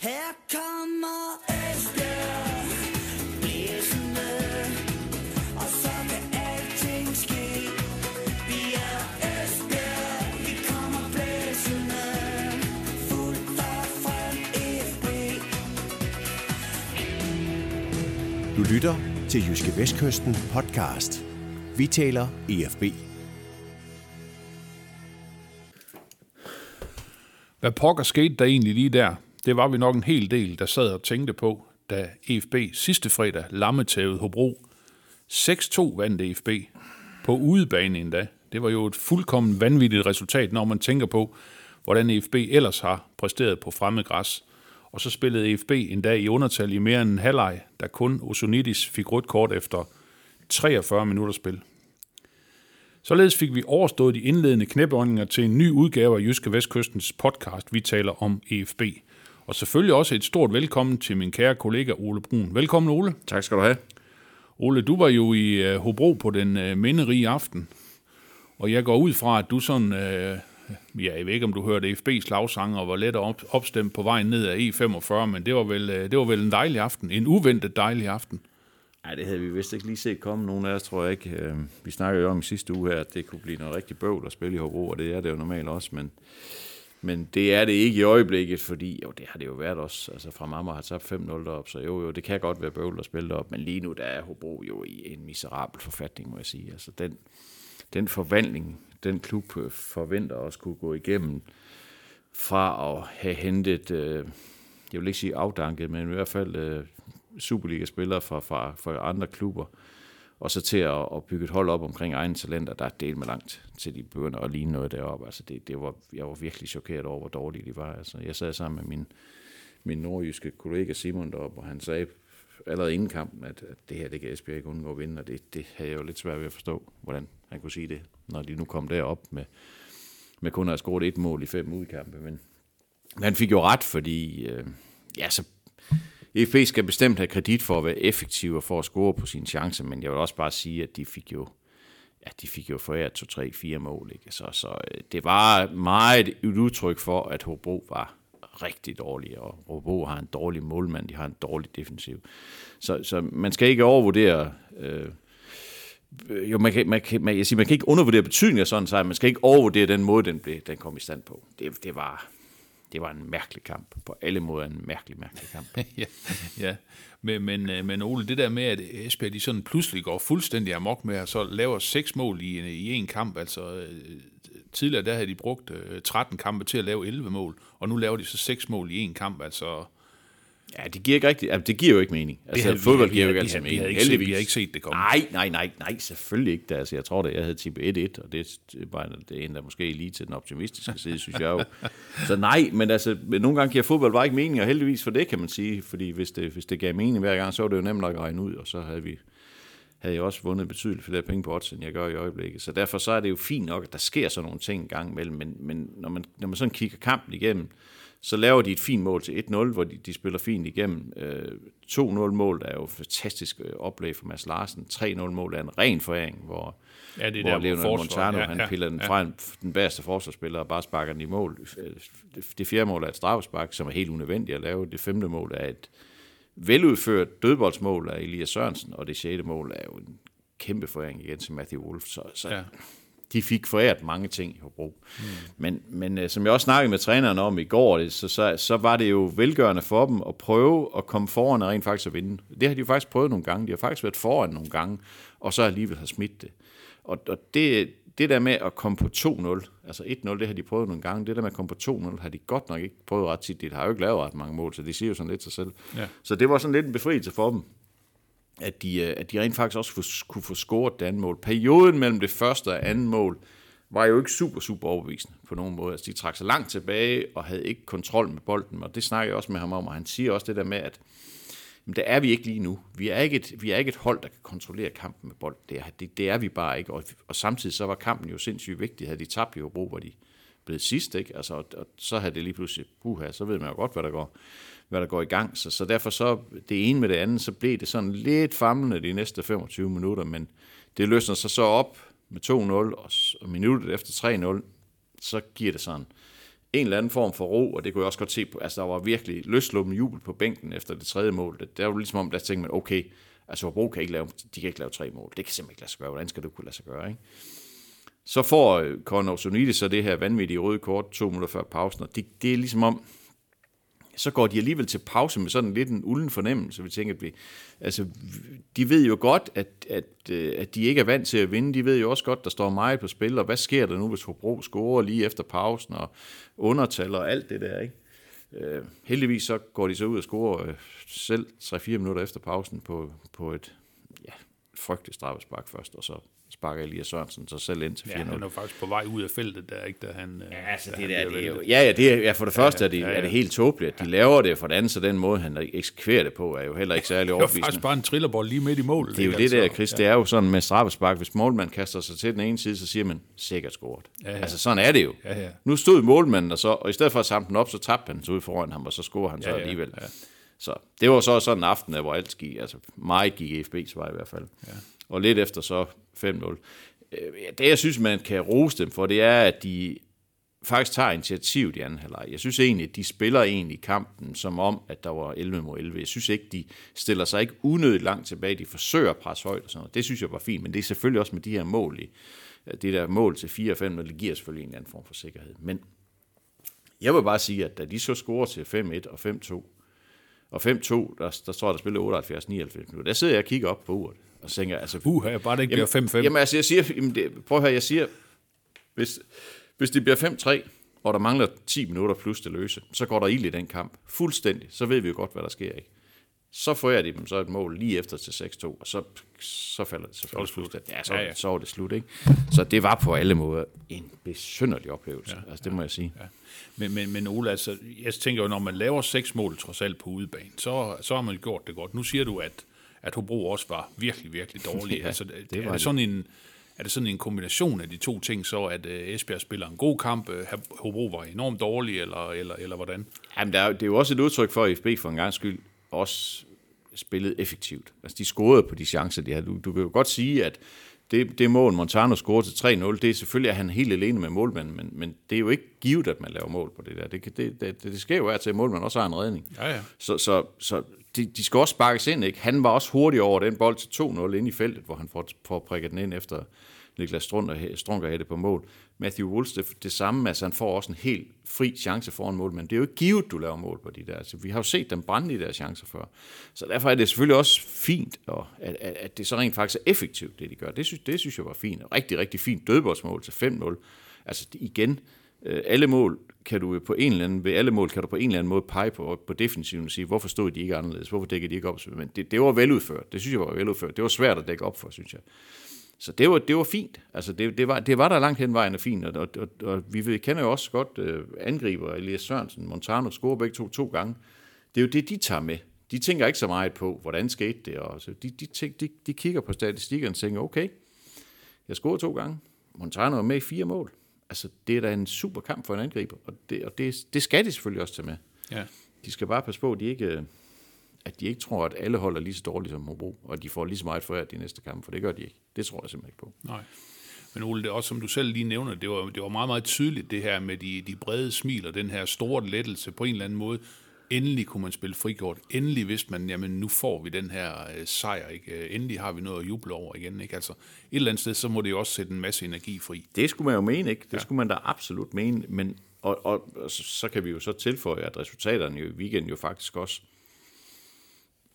Her kommer Esbjerg blæsende, og så kan alting ske. Vi er Esbjerg, vi kommer blæsende, fuldt og frem FB. Du lytter til Jyske Vestkysten podcast. Vi taler EFB. Hvad pokker skete der egentlig lige der? Det var vi nok en hel del, der sad og tænkte på, da EFB sidste fredag lammetævede Hobro. 6-2 vandt EFB. På udebane endda. Det var jo et fuldkommen vanvittigt resultat, når man tænker på, hvordan EFB ellers har præsteret på fremmed græs. Og så spillede EFB endda i undertal i mere end en halvleg, da kun Osonidis fik rødt kort efter 43 minutter spil. Således fik vi overstået de indledende knæbøjninger til en ny udgave af Jyske Vestkystens podcast, vi taler om EFB. Og selvfølgelig også et stort velkommen til min kære kollega Ole Brun. Velkommen Ole. Tak skal du have. Ole, du var jo i øh, Hobro på den øh, minderige aften, og jeg går ud fra, at du sådan, øh, ja, jeg ved ikke om du hørte EFB's slagsange og var let op, opstemt på vejen ned ad E45, men det var, vel, øh, det var vel en dejlig aften, en uventet dejlig aften. Nej, det havde vi vist ikke lige set komme. Nogen af os tror jeg ikke. Vi snakkede jo om i sidste uge her, at det kunne blive noget rigtig bøvl at spille i Hobro, og det er det jo normalt også, men, men det er det ikke i øjeblikket, fordi jo, det har det jo været også. Altså fra mamma har tabt 5-0 derop, så jo, jo, det kan godt være bøvl at spille derop, men lige nu der er Hobro jo i en miserabel forfatning, må jeg sige. Altså den, den forvandling, den klub øh, forventer også kunne gå igennem fra at have hentet, øh, jeg vil ikke sige afdanket, men i hvert fald øh, Superliga-spillere fra, fra, fra andre klubber, og så til at, at bygge et hold op omkring egne talenter, der er delt med langt, til de begynder at ligne noget deroppe. Altså det, det var, jeg var virkelig chokeret over, hvor dårlige de var. Altså jeg sad sammen med min, min nordjyske kollega Simon deroppe, og han sagde allerede inden kampen, at, at det her, det kan Esbjerg ikke undgå at vinde, og det, det havde jeg jo lidt svært ved at forstå, hvordan han kunne sige det, når de nu kom derop med, med kun at have scoret et mål i fem udkampe. Men han fik jo ret, fordi øh, ja, så EFB skal bestemt have kredit for at være effektiv og for at score på sine chancer, men jeg vil også bare sige, at de fik jo ja, de fik jo foræret 2, 3, 4 mål. Ikke? Så, så øh, det var meget et udtryk for, at Hobro var rigtig dårlig, og Hobro har en dårlig målmand, de har en dårlig defensiv. Så, så man skal ikke overvurdere... Øh, jo, man kan, man, kan, man, jeg siger, man kan ikke undervurdere betydningen af sådan en sejr, man skal ikke overvurdere den måde, den, blev, den kom i stand på. Det, det, var, det var en mærkelig kamp. På alle måder en mærkelig, mærkelig kamp. ja, ja. Men, men, øh, men Ole, det der med, at Esbjerg de sådan pludselig går fuldstændig amok med at så laver seks mål i, øh, i en kamp, altså øh, tidligere der havde de brugt 13 kampe til at lave 11 mål, og nu laver de så seks mål i en kamp, altså... Ja, det giver ikke rigtigt. Altså, det giver jo ikke mening. Altså, havde- fodbold vi- giver jo vi- ikke vi- altid vi mening. havde ikke set- heldigvis. vi har ikke set det komme. Nej, nej, nej, nej, selvfølgelig ikke. Altså, jeg tror da, jeg havde tippet 1-1, og det var det ene, der måske lige til den optimistiske side, synes jeg jo. Så nej, men altså, nogle gange giver fodbold bare ikke mening, og heldigvis for det, kan man sige. Fordi hvis det, hvis det gav mening hver gang, så var det jo nemt nok at regne ud, og så havde vi havde jeg også vundet betydeligt flere penge på odds, end jeg gør i øjeblikket. Så derfor så er det jo fint nok, at der sker sådan nogle ting en gang imellem, men, men når, man, når man sådan kigger kampen igennem, så laver de et fint mål til 1-0, hvor de, de spiller fint igennem. Øh, 2-0-mål er jo et fantastisk øh, oplæg for Mads Larsen. 3-0-mål er en ren foræring, hvor, Ja, det er hvor der, hvor Leonard forsvaret- Montano, ja, han ja, piller den ja. fra en, den bagerste forsvarsspiller og bare sparker den i mål. Det, det fjerde mål er et straffespark, som er helt unødvendigt at lave. Det femte mål er et veludført dødboldsmål af Elias Sørensen, og det sjette mål er jo en kæmpe foræring igen til Matthew Wolf. Så, så Ja. De fik foræret mange ting i Hobro. Mm. Men, men øh, som jeg også snakkede med træneren om i går, det- så, så, så var det jo velgørende for dem at prøve at komme foran og rent faktisk at vinde. Det har de jo faktisk prøvet nogle gange. De har faktisk været foran nogle gange, og så alligevel har smidt det. Og, og det, det der med at komme på 2-0, altså 1-0, det har de prøvet nogle gange. Det der med at komme på 2-0, har de godt nok ikke prøvet ret tit. De har jo ikke lavet ret mange mål, så de siger jo sådan lidt sig selv. Ja. Så det var sådan lidt en befrielse for dem at de, øh, at de rent faktisk også kunne få scoret det andet mål. Perioden mellem det første og andet mål var jo ikke super, super overbevisende på nogen måde. Altså, de trak sig langt tilbage og havde ikke kontrol med bolden, og det snakker jeg også med ham om, og han siger også det der med, at jamen, det er vi ikke lige nu. Vi er ikke et, vi er ikke et hold, der kan kontrollere kampen med bolden. Det er, det, det er vi bare ikke, og, og samtidig så var kampen jo sindssygt vigtig. Havde de tabt i Hobro, hvor de blevet sidst, ikke? Altså, og, og så havde det lige pludselig, puha, så ved man jo godt, hvad der går, hvad der går i gang. Så, så derfor så, det ene med det andet, så blev det sådan lidt famlende de næste 25 minutter, men det løsner sig så op med 2-0, og, og minuttet efter 3-0, så giver det sådan en eller anden form for ro, og det kunne jeg også godt se på, altså der var virkelig løsluppen jubel på bænken efter det tredje mål. Det, der var ligesom om, der tænkte man, okay, altså Hobro kan ikke lave, de kan ikke lave tre mål. Det kan simpelthen ikke lade sig gøre. Hvordan skal det kunne lade sig gøre, ikke? Så får øh, Conor Sonidis så det her vanvittige røde kort to minutter før pausen, og det, det er ligesom om, så går de alligevel til pause med sådan lidt en ulden fornemmelse. Vi tænker, at vi, altså, de ved jo godt, at, at, øh, at de ikke er vant til at vinde. De ved jo også godt, der står meget på spil, og hvad sker der nu, hvis Hobro scorer lige efter pausen, og undertal og alt det der, ikke? Øh, heldigvis så går de så ud og scorer øh, selv 3-4 minutter efter pausen på, på et ja, frygteligt straffespark først, og så sparker Elias Sørensen sig selv ind til 4-0. Ja, han er faktisk på vej ud af feltet der, ikke? Da han, Ja, altså da det han der, det er jo, ja, ja, det er, ja, for det første er det, ja, ja. er det helt tåbeligt, at de laver det, for det andet, så den måde, han eksekverer det på, er jo heller ikke særlig Det var overbevisende. faktisk bare en trillerbold lige midt i målet. Det er jo det der, Altså, Chris, det er jo sådan med straffespark, hvis målmanden kaster sig til den ene side, så siger man, sikkert scoret. Ja, ja. Altså sådan er det jo. Ja, ja. Nu stod målmanden der så, og i stedet for at samle den op, så tabte han så ud foran ham, og så scorede han så Ja, ja, alligevel. ja. Så det var så sådan en aften, hvor alt gik, altså meget gik i FB's vej i hvert fald. Ja. Og lidt efter så 5-0. Øh, ja, Det jeg synes, man kan rose dem for, det er, at de faktisk tager initiativ i anden halvleg. Jeg synes egentlig, at de spiller egentlig kampen som om, at der var 11 mod 11. Jeg synes ikke, de stiller sig ikke unødigt langt tilbage. De forsøger at presse højt og sådan noget. Det synes jeg var fint, men det er selvfølgelig også med de her mål i, øh, det der mål til 4 og 5, det giver selvfølgelig en eller anden form for sikkerhed. Men jeg vil bare sige, at da de så scorer til 5-1 og 5-2, og 5-2, der, der står der spiller 78-99 minutter, der sidder jeg og kigger op på uret, og tænker, altså, Uha, bare det ikke bliver 5-5. Jamen altså, jeg siger, jamen, det, prøv at høre, jeg siger, hvis, hvis det bliver 5-3, og der mangler 10 minutter plus det løse, så går der ild i den kamp. Fuldstændig. Så ved vi jo godt, hvad der sker, ikke? Så får jeg de dem så et mål lige efter til 6-2, og så, så falder det selvfølgelig slut. fuldstændig. Ja, så, Ja, ja, ja. ja. så var det slut, ikke? Så det var på alle måder en besynderlig oplevelse. Ja, altså, det må jeg sige. Ja. Men, men, men Ole, altså, jeg tænker jo, når man laver seks mål trods alt på udebane, så, så har man gjort det godt. Nu siger du, at, at Hobro også var virkelig, virkelig dårlig. Ja, altså, det var er, det de. sådan en, er det sådan en kombination af de to ting, så at uh, Esbjerg spiller en god kamp, uh, Hobro var enormt dårlig, eller, eller, eller hvordan? Jamen, der er, det er jo også et udtryk for, at FB for en gang skyld også spillede effektivt. Altså, de scorede på de chancer, de havde. Du, du kan jo godt sige, at det, det mål, Montano scorede til 3-0, det er selvfølgelig, at han helt alene med målmanden, men, men det er jo ikke givet, at man laver mål på det der. Det, det, det, det sker jo af til, at målmanden også har en redning. Ja, ja. Så, så, så de, de skal også sparkes ind, ikke? Han var også hurtig over den bold til 2-0 ind i feltet, hvor han får, får prikket den ind efter Niklas Strunker, havde hætte på mål. Matthew Wolves, det, det samme, altså han får også en helt fri chance foran mål, men det er jo ikke givet, du laver mål på de der. Altså, vi har jo set dem brænde de der chancer før. Så derfor er det selvfølgelig også fint, og at, at, at det så rent faktisk er effektivt, det de gør. Det synes, det synes jeg var fint. Rigtig, rigtig fint dødboldsmål til 5-0. Altså igen, øh, Øh, alle mål kan du på en eller anden, ved alle mål kan du på en eller anden måde pege på, på defensiven og sige, hvorfor stod de ikke anderledes, hvorfor dækkede de ikke op, men det, det var veludført, det synes jeg var veludført, det var svært at dække op for, synes jeg. Så det var, det var fint, altså det, det, var, det var der langt hen vejen og fint, og, og, og, og vi kender jo også godt øh, angriber, Elias Sørensen, Montano scorer begge to to gange, det er jo det, de tager med. De tænker ikke så meget på, hvordan skete det, og så de, de, tænk, de, de kigger på statistikkerne og tænker, okay, jeg scorede to gange. Montano er med i fire mål. Altså, det er da en super kamp for en angriber, og det, og det, det skal de selvfølgelig også tage med. Ja. De skal bare passe på, at de ikke, at de ikke tror, at alle holder lige så dårligt som Hobro, og at de får lige så meget foræret de næste kampe, for det gør de ikke. Det tror jeg simpelthen ikke på. Nej. Men Ole, det er også som du selv lige nævner, det var, det var meget, meget tydeligt det her med de, de brede smil og den her store lettelse på en eller anden måde. Endelig kunne man spille frikort. Endelig vidste man, jamen nu får vi den her øh, sejr. Ikke? Øh, Endelig har vi noget at juble over igen. Ikke? Altså, et eller andet sted, så må det jo også sætte en masse energi fri. Det skulle man jo mene, ikke? Det ja. skulle man da absolut mene, men og, og, og så, så kan vi jo så tilføje, at resultaterne jo i weekenden jo faktisk også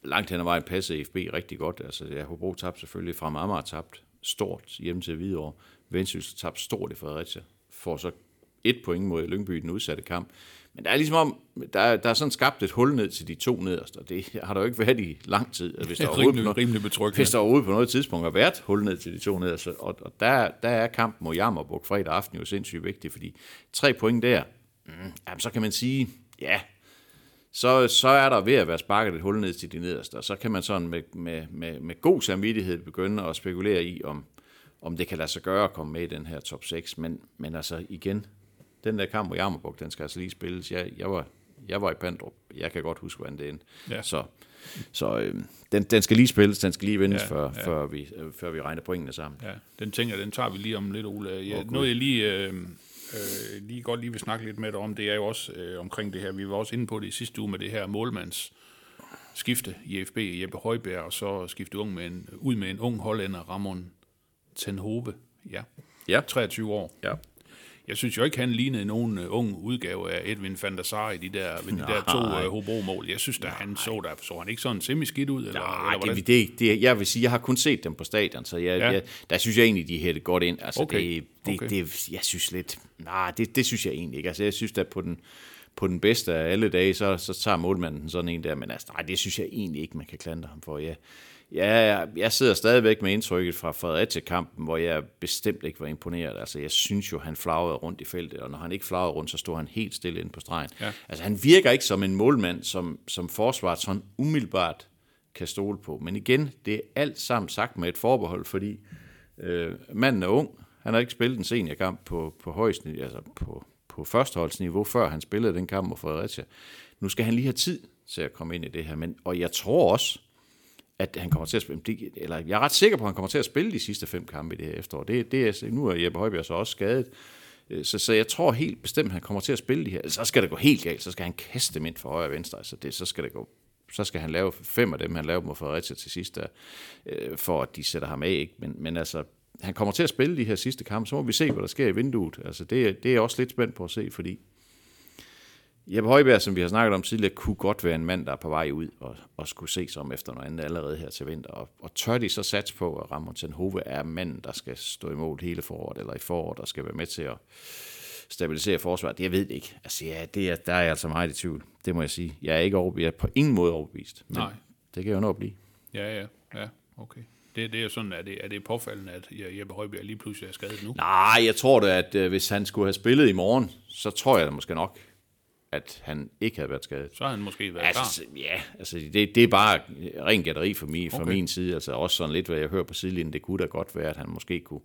langt hen ad vejen passede FB rigtig godt. Altså, ja, Hobro tabte selvfølgelig fra Amager tabt stort hjemme til Hvidovre. Vendsyssel tabte stort i Fredericia. Får så et point mod Lyngby i den udsatte kamp. Men der er ligesom om, der, er- der er sådan skabt et hul ned til de to nederste, og det har der jo ikke været i lang tid. at Hvis der, på Rimelig, noget- rimelig betryggende. hvis der overhovedet på noget tidspunkt har været hul ned til de to nederste, og, og der, der er kampen mod Jammerburg fredag aften jo sindssygt vigtig, fordi tre point der, mm, jamen, så kan man sige, ja, så, så er der ved at være sparket et hul ned til de nederste, og så kan man sådan med, med, med, med god samvittighed begynde at spekulere i, om, om det kan lade sig gøre at komme med i den her top 6, men, men altså igen, den der kamp mod Jammerburg, den skal altså lige spilles. Jeg, jeg, var, jeg var i Pandrup, jeg kan godt huske, hvordan det endte. Ja. Så, så øh, den, den skal lige spilles, den skal lige vindes, Ja, før, ja. Før, vi, øh, før vi regner pointene sammen. Ja, den tænker, den tager vi lige om lidt, Ole. Jeg, okay. Noget jeg lige øh, øh, lige godt lige vil snakke lidt med dig om, det er jo også øh, omkring det her. Vi var også inde på det i sidste uge med det her målmands skifte i FB, Jeppe Højberg, og så skifte ung med en, ud med en ung hollænder, Ramon Tenhove. Ja, Ja. 23 år. Ja. Jeg synes jo ikke, han lignede nogen uh, ung udgave af Edwin van der Sar i de der, ved de der to uh, Hobro-mål. Jeg synes da, han så der, så han ikke sådan semi-skidt ud? Eller, Nej, eller hvordan? det, det, det, jeg vil sige, jeg har kun set dem på stadion, så jeg, Ja. ja. jeg, der synes jeg egentlig, de hætter godt ind. Altså, Okay. det, det, Okay. det, jeg synes lidt, nej, det, det synes jeg egentlig ikke. Altså, jeg synes, at på den, på den bedste af alle dage, så, så tager målmanden sådan en der, men altså, nej, det synes jeg egentlig ikke, man kan klandre ham for. Jeg, jeg, jeg sidder stadigvæk med indtrykket fra Fredericia-kampen, hvor jeg bestemt ikke var imponeret. Altså, jeg synes jo, han flagrede rundt i feltet, og når han ikke flagrede rundt, så stod han helt stille inde på stregen. Ja. Altså, han virker ikke som en målmand, som, som forsvaret sådan umiddelbart kan stole på. Men igen, det er alt sammen sagt med et forbehold, fordi øh, manden er ung. Han har ikke spillet en seniorkamp på, på højst, altså på, på førsteholdsniveau, før han spillede den kamp mod Fredericia. Nu skal han lige have tid til at komme ind i det her. Men, og jeg tror også, at han kommer til at spille, det- eller jeg er ret sikker på, at han kommer til at spille de sidste fem kampe i det her efterår. Det, det er, nu er Jeppe Højbjerg så også skadet, øh, så, så jeg tror helt bestemt, at han kommer til at spille de her. Så skal det gå helt galt, så skal han kaste dem ind for højre og venstre. Altså det, så skal det gå så skal han lave fem af dem, han laver mod Fredericia til sidst, der, øh, for at de sætter ham af. Ikke? Men, men altså, han kommer til at spille de her sidste kampe, så må vi se, hvad der sker i vinduet. Altså, det, det er jeg også lidt spændt på at se, fordi Jeppe Højberg, som vi har snakket om tidligere, kunne godt være en mand, der er på vej ud og, og skulle se sig om efter noget andet allerede her til vinter. Og, og tør de så satse på, at Ramon Tenhove er manden, der skal stå imod hele foråret, eller i foråret, der skal være med til at stabilisere forsvaret? Jeg ved det ikke. Altså, ja, det er, der er jeg altså meget i tvivl. Det må jeg sige. Jeg er ikke overbevist. Jeg er på ingen måde overbevist. Men Nej. Det kan jo nå at blive. Ja, ja, ja, okay. Det, det er jo sådan, at det, er det påfaldende, at Jeppe Højbjerg lige pludselig er skadet nu? Nej, jeg tror da, at øh, hvis han skulle have spillet i morgen, så tror jeg da måske nok, at han ikke havde været skadet. Så har han måske været klar. Altså, ja, altså det, det er bare ren gætteri for fra Okay. min side. Altså også sådan lidt, hvad jeg hører på sidelinjen. Det kunne da godt være, at han måske kunne,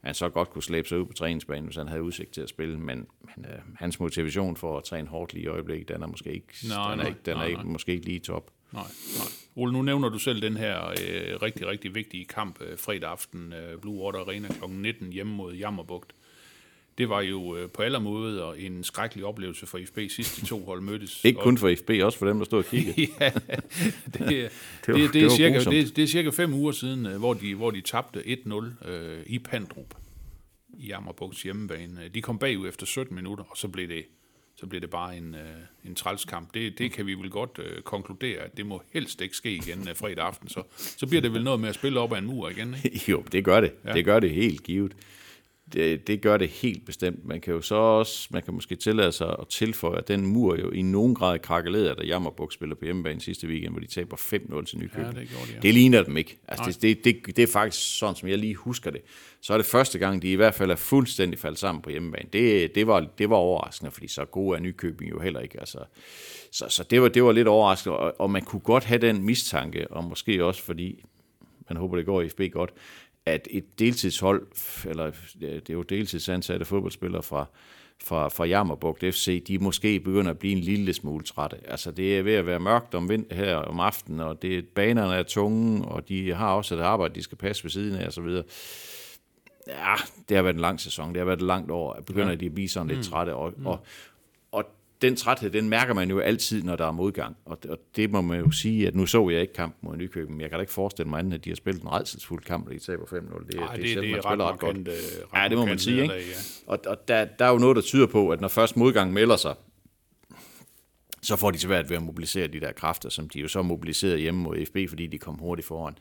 han så godt kunne slæbe sig ud på træningsbanen, hvis han havde udsigt til at spille. Men, men øh, hans motivation for at træne hårdt lige i øjeblikket, den er måske ikke, Nej, den er ikke, den nej, er ikke, nej. måske ikke lige top. Nej, nej. Ole, nu nævner du selv den her øh, rigtig, rigtig vigtige kamp øh, fredag aften, øh, Blue Water Arena kl. 19 hjemme mod Jammerbugt. Det var jo øh, på alle måder en skrækkelig oplevelse for FB sidst de to hold mødtes. Ikke kun for FB, også for dem, der stod og kiggede. ja, det, det, det, var- det, det er cirka, det, det er cirka fem uger siden, øh, hvor de, hvor de tabte 1-0 øh, i Pandrup i Jammerbugts hjemmebane. De kom bagud efter 17 minutter, og så blev det, så blev det bare en, øh, en trælskamp. Det, det kan vi vel godt øh, konkludere, at det må helst ikke ske igen øh, fredag aften. Så, så bliver det vel noget med at spille op ad en mur igen, ikke? jo, det gør det. Ja. Det gør det helt givet. Det, det gør det helt bestemt. Man kan jo så også, man kan måske tillade sig at tilføje, at den mur jo i nogen grad krakkelerede, da Jammerbuk spiller på hjemmebane sidste weekend, hvor de taber 5-0 til Nykøbing. Ja, det gjorde de, ja. det ligner dem ikke. Altså, det, det, det, det, er faktisk sådan, som jeg lige husker det. Så er det første gang, de i hvert fald er fuldstændig faldet sammen på hjemmebane. Det, det, var, det var overraskende, fordi så gode er Nykøbing jo heller ikke. Altså, så så det, var, det var lidt overraskende, og, og man kunne godt have den mistanke, og måske også fordi, man håber, det går i FB godt, at et deltidshold, eller det er jo deltidsansatte fodboldspillere fra, fra, fra Jammerbugt FC, de måske begynder at blive en lille smule trætte. Altså det er ved at være mørkt om vind her om aftenen, og det, banerne er tunge, og de har også et arbejde, de skal passe ved siden af osv. Ja, det har været en lang sæson, det har været et langt år. Begynder ja. de at blive sådan lidt trætte, og, mm. og den træthed, den mærker man jo altid, når der er modgang. Og, og det må man jo sige, at nu så jeg ikke kampen mod Nykøbing, men jeg kan da ikke forestille mig andet, at de har spillet en redselsfuld kamp, og de taber 5-0. Det, Ej, det, det, er selv, det er ret ret godt. markant, øh, ret Ja, det må man sige, ikke? nederlag, ja. Og, og der, der er jo noget, der tyder på, at når først modgang melder sig, så får de svært ved at mobilisere de der kræfter, som de jo så mobiliserede hjemme mod FB, fordi de kom hurtigt foran.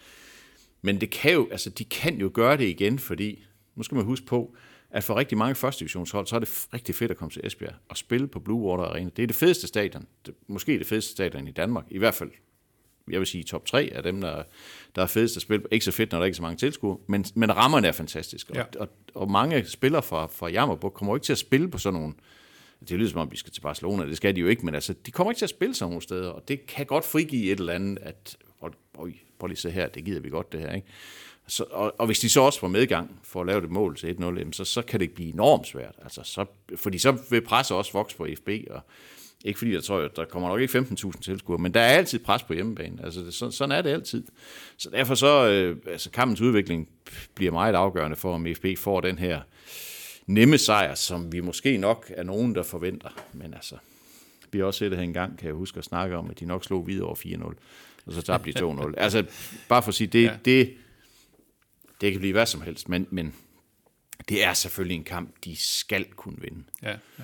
Men det kan jo, altså, de kan jo gøre det igen, fordi, nu skal man huske på, at for rigtig mange første divisionshold, så er det rigtig fedt at komme til Esbjerg og spille på Blue Water Arena. Det er det fedeste stadion, det, måske det fedeste stadion i Danmark, i hvert fald jeg vil sige top 3 af dem, der, der er fedest at spille. Ikke så fedt, når der ikke er så mange tilskuere, men, men rammerne er fantastiske. Ja. Og, og, og, mange spillere fra, fra Jammerburg kommer jo ikke til at spille på sådan nogle det lyder som om, vi skal til Barcelona, det skal de jo ikke, men altså, de kommer ikke til at spille sådan nogle steder, og det kan godt frigive et eller andet, at, og, øj, prøv lige se her, det gider vi godt det her, ikke? Så, og, og, hvis de så også får medgang for at lave det mål til 1-0, jamen, så, så kan det blive enormt svært, altså, så, fordi så vil presset også vokse på FB, og ikke fordi jeg tror, at der kommer nok ikke 15.000 tilskuere, men der er altid pres på hjemmebane. Altså, det, så, sådan er det altid. Så derfor så, øh, altså kampens udvikling bliver meget afgørende for, om FB får den her nemme sejr, som vi måske nok er nogen, der forventer. Men altså, vi har også set det her en gang, kan jeg huske at snakke om, at de nok slog videre over 4-0, og så tabte de 2-0. altså, bare for at sige, det, ja. det, det kan blive hvad som helst, men, men det er selvfølgelig en kamp, de skal kunne vinde. Ja, ja.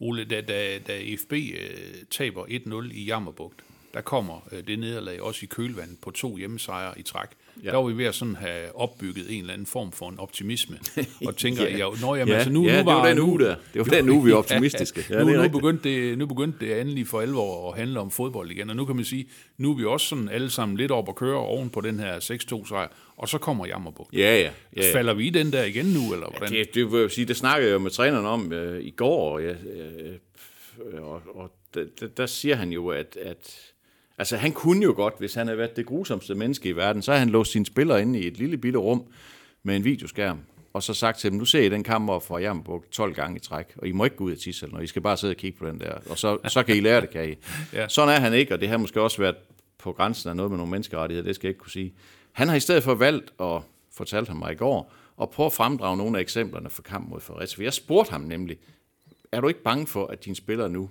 Ole, da, da, da FB øh, taber 1-0 i Jammerbugt, der kommer øh, det nederlag også i kølvandet på to hjemmesejre i træk. Ja. Der var vi ved at sådan have opbygget en eller anden form for en optimisme, og tænker, ja, ja, når, jamen, ja, altså nu, ja, nu var, det var den uge der. Det var den uge, vi er optimistiske. Ja, nu, nu, begyndte det, nu begyndte det endelig for alvor at handle om fodbold igen, og nu kan man sige, nu er vi også sådan alle sammen lidt op og køre oven på den her 6-2 sejr, og så kommer Jammerbugt. Ja, ja, ja, ja. Falder vi i den der igen nu, eller hvordan? Ja, det, det vil jeg sige, det snakkede jeg jo med træneren om øh, i går, og, ja, øh, og, og der, der siger han jo, at, at Altså, han kunne jo godt, hvis han havde været det grusomste menneske i verden, så havde han låst sine spillere inde i et lille bitte rum med en videoskærm, og så sagt til dem, nu ser I den kamp over for Jammerburg 12 gange i træk, og I må ikke gå ud af tissel, og I skal bare sidde og kigge på den der, og så, så kan I lære det, kan I. ja. Sådan er han ikke, og det har måske også været på grænsen af noget med nogle menneskerettigheder, det skal jeg ikke kunne sige. Han har i stedet for valgt, og fortalte ham mig i går, at prøve at fremdrage nogle af eksemplerne for kamp mod Fredericia. For jeg spurgte ham nemlig, er du ikke bange for, at dine spillere nu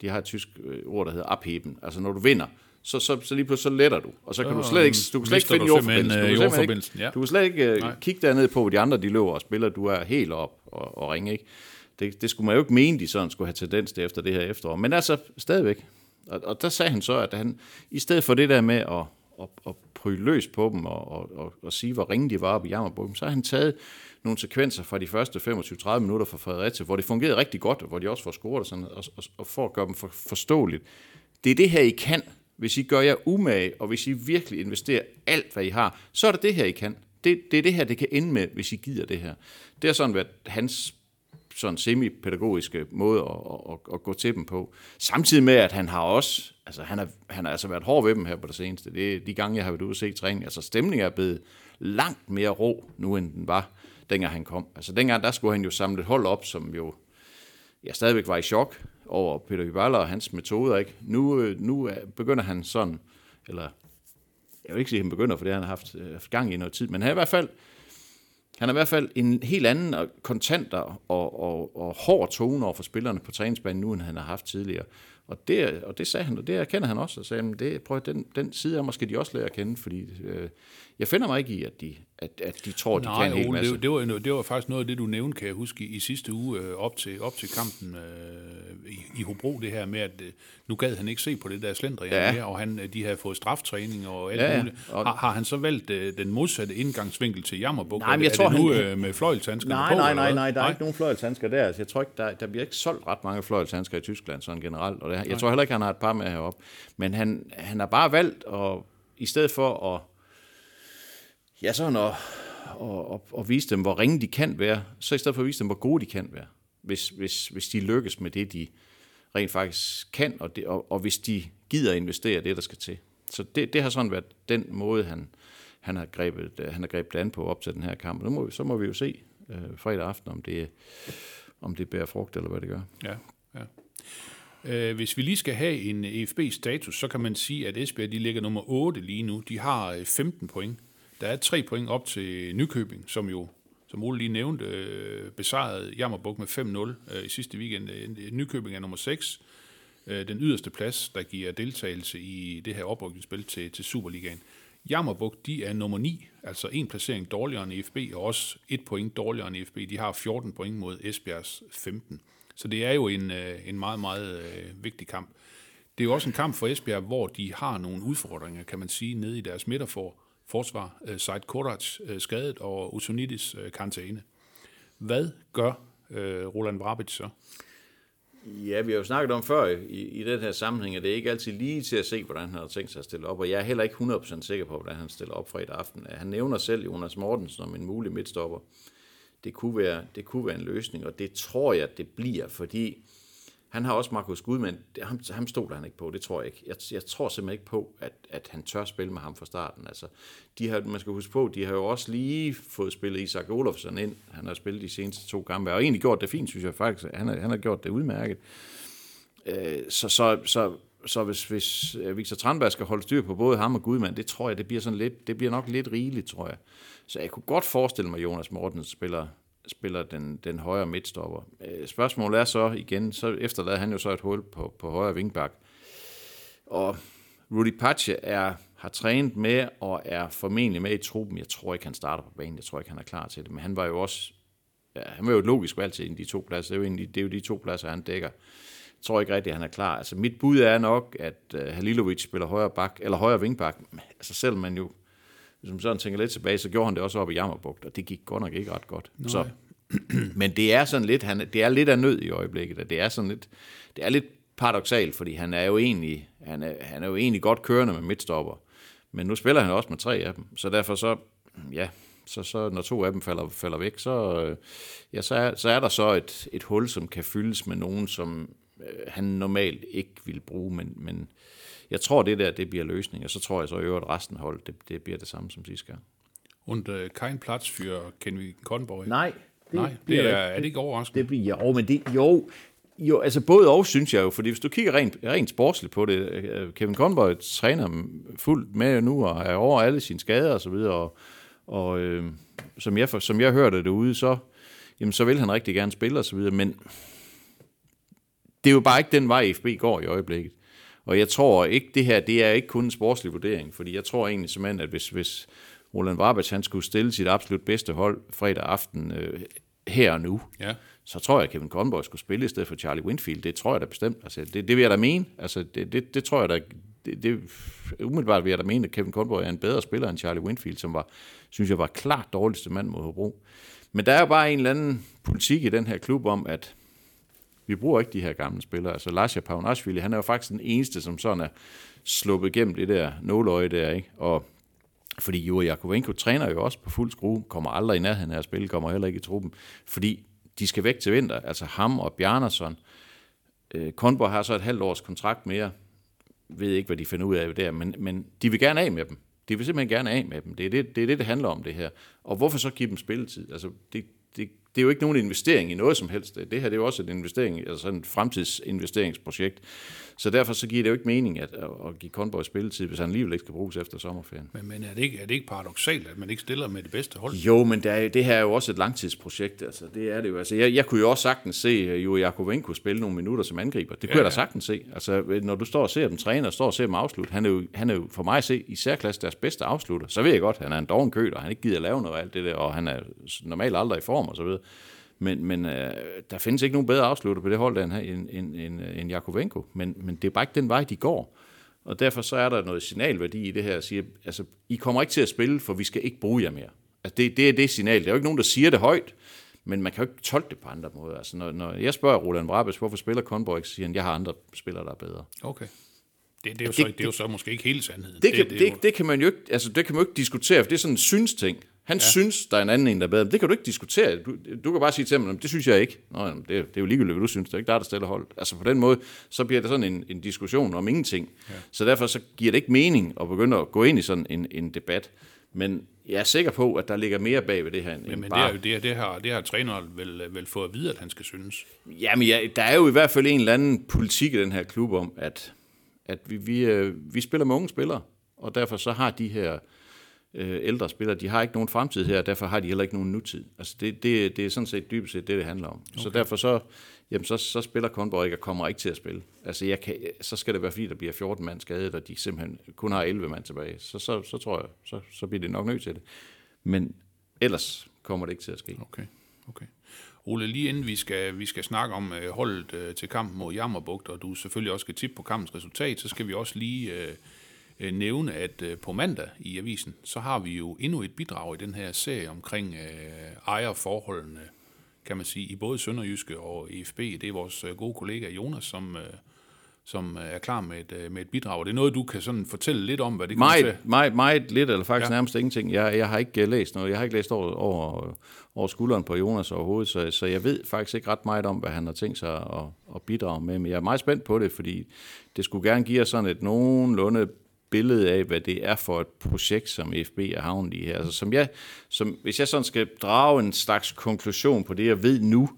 de har et tysk øh, ord, der hedder opheben. Altså når du vinder, så, så, så lige pludselig så letter du. Og så kan du slet ikke, du kan slet ikke finde jordforbindelsen. Du, kan jordforbindelsen. Ikke, ja. du kan slet ikke uh, kigge derned på, hvor de andre de løber og spiller. Du er helt op og, og ringe. Ikke? Det, det skulle man jo ikke mene, de sådan skulle have tendens til efter det her efterår. Men altså stadigvæk. Og, og der sagde han så, at han i stedet for det der med at, at, at prøve løs på dem og, og, og, og sige, hvor ringe de var på i så har han taget nogle sekvenser fra de første 25-30 minutter fra Fredericia, hvor det fungerede rigtig godt, og hvor de også får scoret og, sådan, og, og, og for at gøre dem for, forståeligt. Det er det her, I kan, hvis I gør jer umage, og hvis I virkelig investerer alt, hvad I har, så er det det her, I kan. Det, det er det her, det kan ende med, hvis I gider det her. Det har sådan været hans sådan semi-pædagogiske måde at, at, at, gå til dem på. Samtidig med, at han har også, altså han har, han har altså været hård ved dem her på det seneste. Det er de gange, jeg har været ude og se træning. Altså stemningen er blevet langt mere ro nu, end den var dengang han kom. Altså dengang, der skulle han jo samle et hold op, som jo jeg stadigvæk var i chok over Peter Hyballer og hans metoder. Ikke? Nu, øh, nu øh, begynder han sådan, eller jeg vil ikke sige, at han begynder, for det har han haft, øh, haft gang i noget tid, men han er i hvert fald, han er i hvert fald en helt anden og kontanter og, og, og hård tone over for spillerne på træningsbanen nu, end han har haft tidligere. Og det, og det sagde han, og det erkender han også, og sagde, det, prøv, den, den side af måske de også lære at kende, fordi øh, jeg finder mig ikke i, at de, at, at de tror, Nej, de kan en hel masse. Det, det, var, det var faktisk noget af det, du nævnte, kan jeg huske, i, i sidste uge øh, op, til, op til kampen øh, i, i Hobro, det her med, at øh, nu gad han ikke se på det der slender ja. mere, og han, øh, de havde fået straftræning og alt ja, muligt. Og har, har han så valgt øh, den modsatte indgangsvinkel til Jammerbuk? Nej, men jeg er tror, det nu han... øh, med fløjlshandsker nej, på? Nej, nej, nej, der er nej. ikke nogen fløjlshandsker der. Altså, jeg tror ikke, der, der bliver ikke solgt ret mange fløjlshandsker i Tyskland sådan generelt, og det, jeg nej. tror heller ikke, han har et par med heroppe. Men han, han har bare valgt at, i stedet for at ja, sådan at, at, at, at vise dem, hvor ringe de kan være, så i stedet for at vise dem, hvor gode de kan være, hvis, hvis, hvis de lykkes med det, de rent faktisk kan, og, det, og, og hvis de gider investere det, der skal til. Så det, det har sådan været den måde, han, han har grebet, han har grebet an på op til den her kamp. Nu må vi, så må vi jo se øh, fredag aften, om det, om det bærer frugt, eller hvad det gør. Ja, ja. Øh, hvis vi lige skal have en EFB-status, så kan man sige, at Esbjerg de ligger nummer 8 lige nu. De har øh, 15 point. Der er tre point op til Nykøbing, som jo, som Ole lige nævnte, øh, besejrede Jammerbuk med 5-0 øh, i sidste weekend. Øh, Nykøbing er nummer 6, øh, den yderste plads, der giver deltagelse i det her oprykningsspil til, til Superligaen. Jammerbuk, de er nummer 9, altså en placering dårligere end EFB, og også et point dårligere end EFB. De har 14 point mod Esbjergs 15. Så det er jo en, øh, en meget, meget øh, vigtig kamp. Det er jo også en kamp for Esbjerg, hvor de har nogle udfordringer, kan man sige, nede i deres midterfor forsvar, øh, Said Korac skadet og Usunitis karantæne. Hvad gør Roland Vrabic så? Ja, vi har jo snakket om før i, i den her sammenhæng, at det er ikke altid lige til at se, hvordan han har tænkt sig at stille op, og jeg er heller ikke 100% sikker på, hvordan han stiller op fredag aften. Han nævner selv Jonas Mortensen som en mulig midtstopper. Det kunne, være, det kunne være en løsning, og det tror jeg, det bliver, fordi han har også Markus Gudmand. Ham, ham stoler han ikke på, det tror jeg ikke. Jeg, jeg tror simpelthen ikke på, at, at han tør spille med ham fra starten. Altså, de har, man skal huske på, de har jo også lige fået spillet Isak Olofsson ind. Han har spillet de seneste to kampe, og egentlig gjort det fint, synes jeg faktisk. Han har, han har gjort det udmærket. Øh, så, så, så, så hvis, hvis øh, Victor Tranberg skal holde styr på både ham og Gudmand, det tror jeg, det bliver, sådan lidt, det bliver nok lidt rigeligt, tror jeg. Så jeg kunne godt forestille mig, at Jonas Mortens spiller spiller den, den højre midtstopper. Øh, spørgsmålet er så igen, så efterlader han jo så et hul på, på højre vingbak. Og Rudy Pache er, har trænet med og er formentlig med i truppen. Jeg tror ikke, han starter på banen. Jeg tror ikke, han er klar til det. Men han var jo også ja, han var jo et logisk valg til de to pladser. Det er, jo egentlig, det er jo de to pladser, han dækker. Jeg tror ikke rigtigt, at han er klar. Altså, mit bud er nok, at uh, Halilovic spiller højre bak, eller højre vingbak. Altså, selv man jo, hvis man sådan tænker lidt tilbage, så gjorde han det også op i Jammerbugt, og det gik godt nok ikke ret godt. Nej. Så, men det er sådan lidt, han, det er lidt af nød i øjeblikket, og det er sådan lidt, det er lidt paradoxalt, fordi han er jo egentlig, han er, han er jo egentlig godt kørende med midtstopper, men nu spiller han også med tre af dem, så derfor så, ja, så, så når to af dem falder, falder væk, så, øh, ja, så, er, så er der så et, et hul, som kan fyldes med nogen, som øh, han normalt ikke vil bruge, men, men jeg tror, det der, det bliver løsning, og så tror jeg så i øvrigt, resten hold, det, det bliver det samme som sidste gang. Und äh, kein Platz für Kenny Conboy. Nej, det, Nej, det er, er det ikke overraskende? Det bliver, jo, men det, jo, jo, altså både og, synes jeg jo, fordi hvis du kigger rent, rent sportsligt på det, øh, Kevin Conboy træner fuldt med nu, og er over alle sine skader og så videre, og, og øh, som, jeg, som jeg hørte det ude, så, jamen, så vil han rigtig gerne spille og så videre, men det er jo bare ikke den vej, FB går i øjeblikket. Og jeg tror ikke, det her, det er ikke kun en sportslig vurdering, fordi jeg tror egentlig simpelthen, at hvis, hvis Roland Varbac, han skulle stille sit absolut bedste hold fredag aften øh, her og nu, Ja. så tror jeg, at Kevin Conboy skulle spille i stedet for Charlie Winfield. Det tror jeg da bestemt. Altså, det, det vil jeg da mene. Altså, det, det, det tror jeg da... Det, det, umiddelbart vil jeg da mene, at Kevin Conboy er en bedre spiller end Charlie Winfield, som var, synes jeg var klart dårligste mand mod Hobro. Men der er jo bare en eller anden politik i den her klub om, at vi bruger ikke de her gamle spillere. Altså Lasha Paunashvili, han er jo faktisk den eneste, som sådan er sluppet igennem det der nåløje der, ikke? Og fordi Juri Jakovenko træner jo også på fuld skrue, kommer aldrig i nærheden af at spille, kommer heller ikke i truppen, fordi de skal væk til vinter. Altså ham og Bjarnason. Øh, Kornborg har så et halvt års kontrakt mere. Ved ikke, hvad de finder ud af der, men, men de vil gerne af med dem. De vil simpelthen gerne af med dem. Det er det, det, er det, det handler om, det her. Og hvorfor så give dem spilletid? Altså, det, det, det er jo ikke nogen investering i noget som helst. Det her det er jo også en investering, altså en fremtidsinvesteringsprojekt. Så derfor så giver det jo ikke mening at, at give Conboy spilletid, hvis han alligevel ikke skal bruges efter sommerferien. Men, men er, det ikke, er det ikke paradoxalt, at man ikke stiller med det bedste hold? Jo, men det, er, det her er jo også et langtidsprojekt. Altså, det er det jo. Altså, jeg, jeg kunne jo også sagtens se Jo Jakovenko spille nogle minutter som angriber. Det kunne ja, jeg da sagtens se. Altså, når du står og ser dem træne og står og ser dem afslutte, han er jo, han er jo for mig at se i særklasse deres bedste afslutter. Så ved jeg godt, han er en doven kød, og han ikke gider at lave noget af alt det der, og han er normalt aldrig i form og så videre. Men, men øh, der findes ikke nogen bedre afslutter på det hold end, end, end, end, end Jakovenko. Men, men det er bare ikke den vej, de går. Og derfor så er der noget signalværdi i det her, at sige, altså, I kommer ikke til at spille, for vi skal ikke bruge jer mere. Altså, det, det er det signal. Der er jo ikke nogen, der siger det højt, men man kan jo ikke tolke det på andre måder. Altså, når, når jeg spørger Roland Brabes, hvorfor spiller Conboy, så siger han, jeg har andre spillere, der er bedre. Okay. Det, det, er jo Det- så, det, er det- jo så måske ikke hele sandheden. Det kan, det, er det, jo- det, kan man jo ikke, altså, det kan man jo ikke diskutere, for det er sådan en synsting. Han ja. synes, der er en anden en, der er bedre. Det kan du ikke diskutere. Du, du kan bare sige til ham, "Nå, det synes jeg ikke. Nå, jamen, det, er- det er jo ligegyldigt, hvad du synes. Det er ikke dig, der stiller hold. Altså på den måde, så bliver det sådan en, en diskussion om ingenting. Ja. Så derfor så giver det ikke mening at begynde at gå ind i sådan en, en debat. Men jeg er sikker på, at der ligger mere bag ved det her, end Men, men det, bare... er jo, det, det, har, det har træneren vel, vel fået at vide, at han skal synes. Jamen, ja, der er jo i hvert fald en eller anden politik i den her klub om, at, at vi, vi, øh, vi spiller med unge spillere, og derfor så har de her øh, ældre spillere, de har ikke nogen fremtid her, og derfor har de heller ikke nogen nutid. Altså det, det, det er sådan set dybest set det, det handler om. Okay. Så derfor så, jamen så, så spiller Conboy ikke og kommer ikke til at spille. Altså jeg kan, så skal det være fordi, der bliver 14 mand skadet, og de simpelthen kun har 11 mand tilbage. Så, så, så tror jeg, så, så bliver det nok nødt til det. Men ellers kommer det ikke til at ske. Okay, okay. Ole, lige inden vi skal, vi skal snakke om øh, holdet øh, til kampen mod Jammerbugt, og du selvfølgelig også skal tippe på kampens resultat, så skal vi også lige øh, øh, nævne, at øh, på mandag i avisen, så har vi jo endnu et bidrag i den her serie omkring øh, ejerforholdene, kan man sige, i både Sønderjyske og EFB. Det er vores øh, gode kollega Jonas, som, øh, som er klar med et, med et bidrag. Og det er noget, du kan sådan fortælle lidt om, hvad det kommer til. Meget, meget, meget lidt, eller faktisk Ja. nærmest ingenting. Jeg, jeg har ikke læst noget. Jeg har ikke læst over, over, over skulderen på Jonas overhovedet, så, så jeg ved faktisk ikke ret meget om, hvad han har tænkt sig at, at bidrage med. Men jeg er meget spændt på det, fordi det skulle gerne give os sådan et nogenlunde billede af, hvad det er for et projekt, som FB er havnet i her. Altså, som jeg, som, hvis jeg sådan skal drage en slags konklusion på det, jeg ved nu,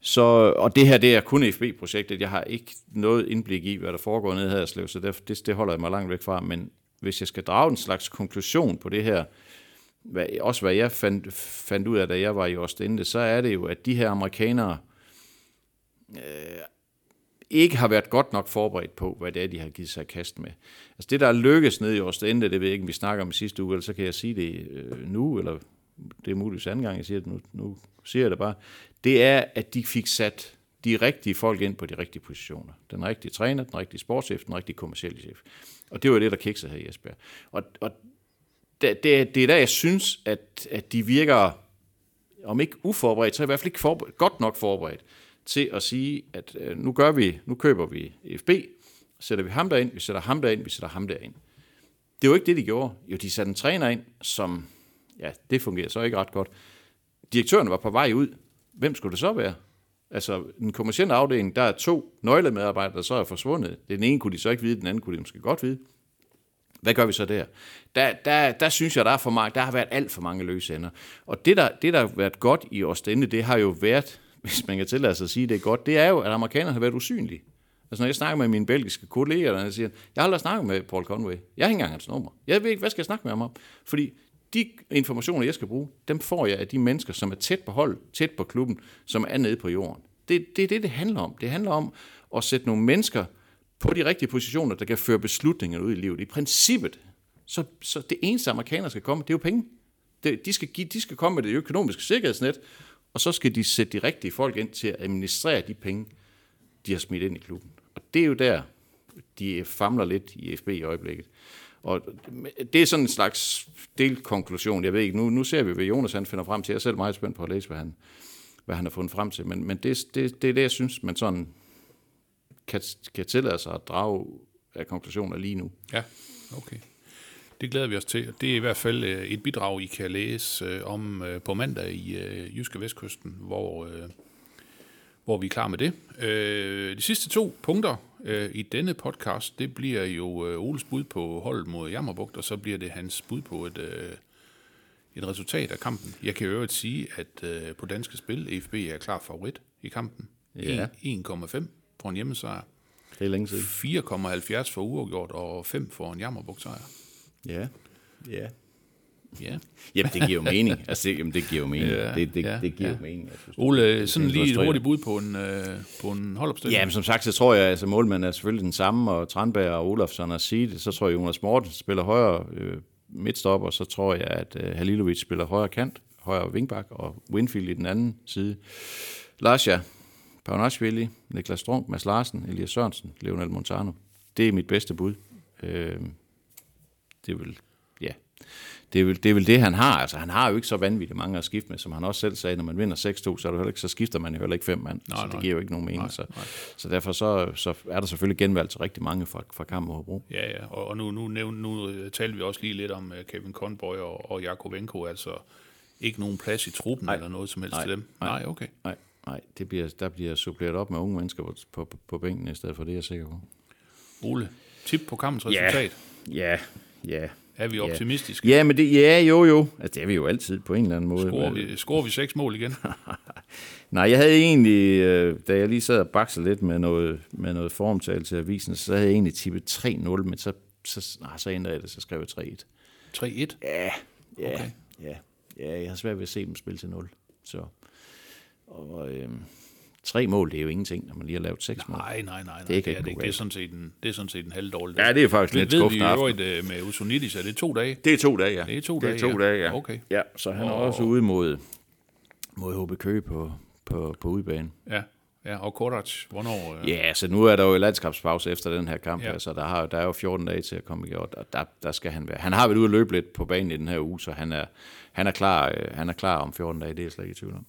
så, og det her, det er kun FB-projektet. Jeg har ikke noget indblik i, hvad der foregår nede her i Slev, så det, det, det holder jeg mig langt væk fra. Men hvis jeg skal drage en slags konklusion på det her, hvad, også hvad jeg fandt, fandt ud af, da jeg var i Ostende, så er det jo, at de her amerikanere øh, ikke har været godt nok forberedt på, hvad det er, de har givet sig kast med. Altså det, der er lykkes nede i Ostende, det ved jeg ikke, om vi snakker om i sidste uge, eller så kan jeg sige det øh, nu, eller det er muligvis anden gang, jeg siger det, nu, nu siger jeg det bare, det er, at de fik sat de rigtige folk ind på de rigtige positioner. Den rigtige træner, den rigtige sportschef, den rigtige kommercielle chef. Og det var det, der kiksede her i Esbjerg. Og, og det, det, det er der, jeg synes, at, at de virker, om ikke uforberedt, så i hvert fald ikke forberedt, godt nok forberedt til at sige, at øh, nu gør vi, nu køber vi FB, sætter vi ham derind, vi sætter ham derind, vi sætter ham derind. Det var ikke det, de gjorde. Jo, de satte en træner ind, som, ja, det fungerer så ikke ret godt. Direktøren var på vej ud. Hvem skulle det så være? Altså, den kommercielle afdeling, der er to nøglemedarbejdere, der så er forsvundet. Den ene kunne de så ikke vide, den anden kunne de måske godt vide. Hvad gør vi så der? Der, der, der synes jeg, der, er for mange, der har været alt for mange løse ender. Og det der, det, der har været godt i Ostende, det har jo været, hvis man kan tillade sig at sige, det er godt, det er jo, at amerikanerne har været usynlige. Altså når jeg snakker med mine belgiske kolleger, der siger, jeg har aldrig snakket med Paul Conway. Jeg har ikke engang hans nummer. Jeg ved ikke, hvad skal jeg snakke med ham om? Fordi de informationer, jeg skal bruge, dem får jeg af de mennesker, som er tæt på hold, tæt på klubben, som er nede på jorden. Det, det er det, det handler om. Det handler om at sætte nogle mennesker på de rigtige positioner, der kan føre beslutninger ud i livet. I princippet, så, så det eneste amerikanere skal komme, det er jo penge. Det, de, skal give, de skal komme med det økonomiske sikkerhedsnet, og så skal de sætte de rigtige folk ind til at administrere de penge, de har smidt ind i klubben. Og det er jo der, de famler lidt i FB i øjeblikket. Og det er sådan en slags delkonklusion. Jeg ved ikke, nu, nu ser vi, hvad Jonas han finder frem til. Jeg er selv meget spændt på at læse, hvad han, hvad han har fundet frem til. Men, men det, det, det er det, jeg synes, man sådan kan, kan tillade sig at drage af konklusioner lige nu. Ja, okay. Det glæder vi os til. Det er i hvert fald øh, et bidrag, I kan læse øh, om øh, på mandag i Jyske Vestkysten, hvor, hvor vi er klar med det. De sidste to punkter i denne podcast, det bliver jo Oles bud på holdet mod Jammerbugt, og så bliver det hans bud på et, et resultat af kampen. Jeg kan i øvrigt sige, at på danske spil, FB er klar favorit i kampen. Ja. 1,5 for en hjemmesejr. Det er længe siden. 4,70 for uafgjort og 5 for en Jammerbugt sejr. Ja. Ja. Ja. Jamen, det giver jo mening. Altså, det, jamen, det giver jo mening. Ja, det, det, ja, det giver ja. mening. Synes, Ole, sådan lige et hurtigt bud på en, øh, på en holdopstilling. Ja, men som sagt, så tror jeg, at altså, målmanden er selvfølgelig den samme, og Tranberg og Olafsson og Seed. Så tror jeg, Jonas Morten spiller højre øh, midtstopper, så tror jeg, at øh, Halilovic spiller højre kant, højre vingbak, og Winfield i den anden side. Lasja, Paunashvili, Niklas Strunk, Mads Larsen, Elias Sørensen, Leonel Montano. Det er mit bedste bud. Øh, det er vel, ja, det er, vel, det er vel det, han har. Altså, han har jo ikke så vanvittigt mange at skifte med, som han også selv sagde, når man vinder 6-2, så, er det heller ikke, så skifter man jo heller ikke fem mand. Nej, så det nej. giver jo ikke nogen mening. Nej, så, nej. så derfor så, så er der selvfølgelig genvalgt til rigtig mange fra, fra kampen mod Hobro. Ja, ja. Og, og nu, nu, nævn, nu øh, talte vi også lige lidt om uh, Kevin Conboy og, og Jakovenko, altså ikke nogen plads i truppen Nej. eller noget som helst Nej. til dem. Nej. Nej, okay. Nej, nej det bliver, der bliver suppleret op med unge mennesker på, på, på, bænken i stedet for, det er jeg sikker på. Ole, tip på kampens resultat. Ja, ja. Er vi Ja. optimistiske? Ja, men det, ja, jo, jo. Altså, det er vi jo altid på en eller anden måde. Scorer vi, scorer vi seks mål igen? Nej, jeg havde egentlig, øh, da jeg lige sad og bakset lidt med noget, med noget formtal til avisen, så havde jeg egentlig tippet 3-0, men så, så, nej, så ændrede jeg det, så skrev jeg 3-1. 3-1? Ja, ja, okay. ja, ja, jeg har svært ved at se dem spille til 0. Så, og øh, tre mål, det er jo ingenting, når man lige har lavet seks mål. Nej, nej, nej. nej. Det Det, kan er ikke det, ikke. gå det, er sådan set en, det er sådan set en halvdårlig Ja, det er faktisk det lidt ved vi skuffende i øvrigt øh, med Usunitis, er det to dage? Det er to dage, ja. Det er to det dage, er to ja. dage, ja. Okay. Ja, så han er Og- også ude mod, mod HB Køge på, på, på udebane. Ja, ja. og Kodac, hvornår? øh, Ja, så nu er der jo landskabspause efter den her kamp, Ja. ja. så der, har, der er jo 14 dage til at komme i og der, der skal han være. Han har været ude at løbe lidt på banen i den her uge, så han er, han er, klar, øh, han er klar om 14 dage, det er jeg slet ikke i tvivl om.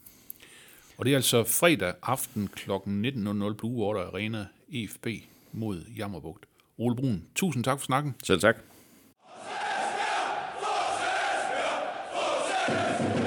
Og det er altså fredag aften kl. 19.00 Blue Water Arena EFB mod Jammerbugt. Ole Brun, tusind tak for snakken. Selv tak. Esbjerg!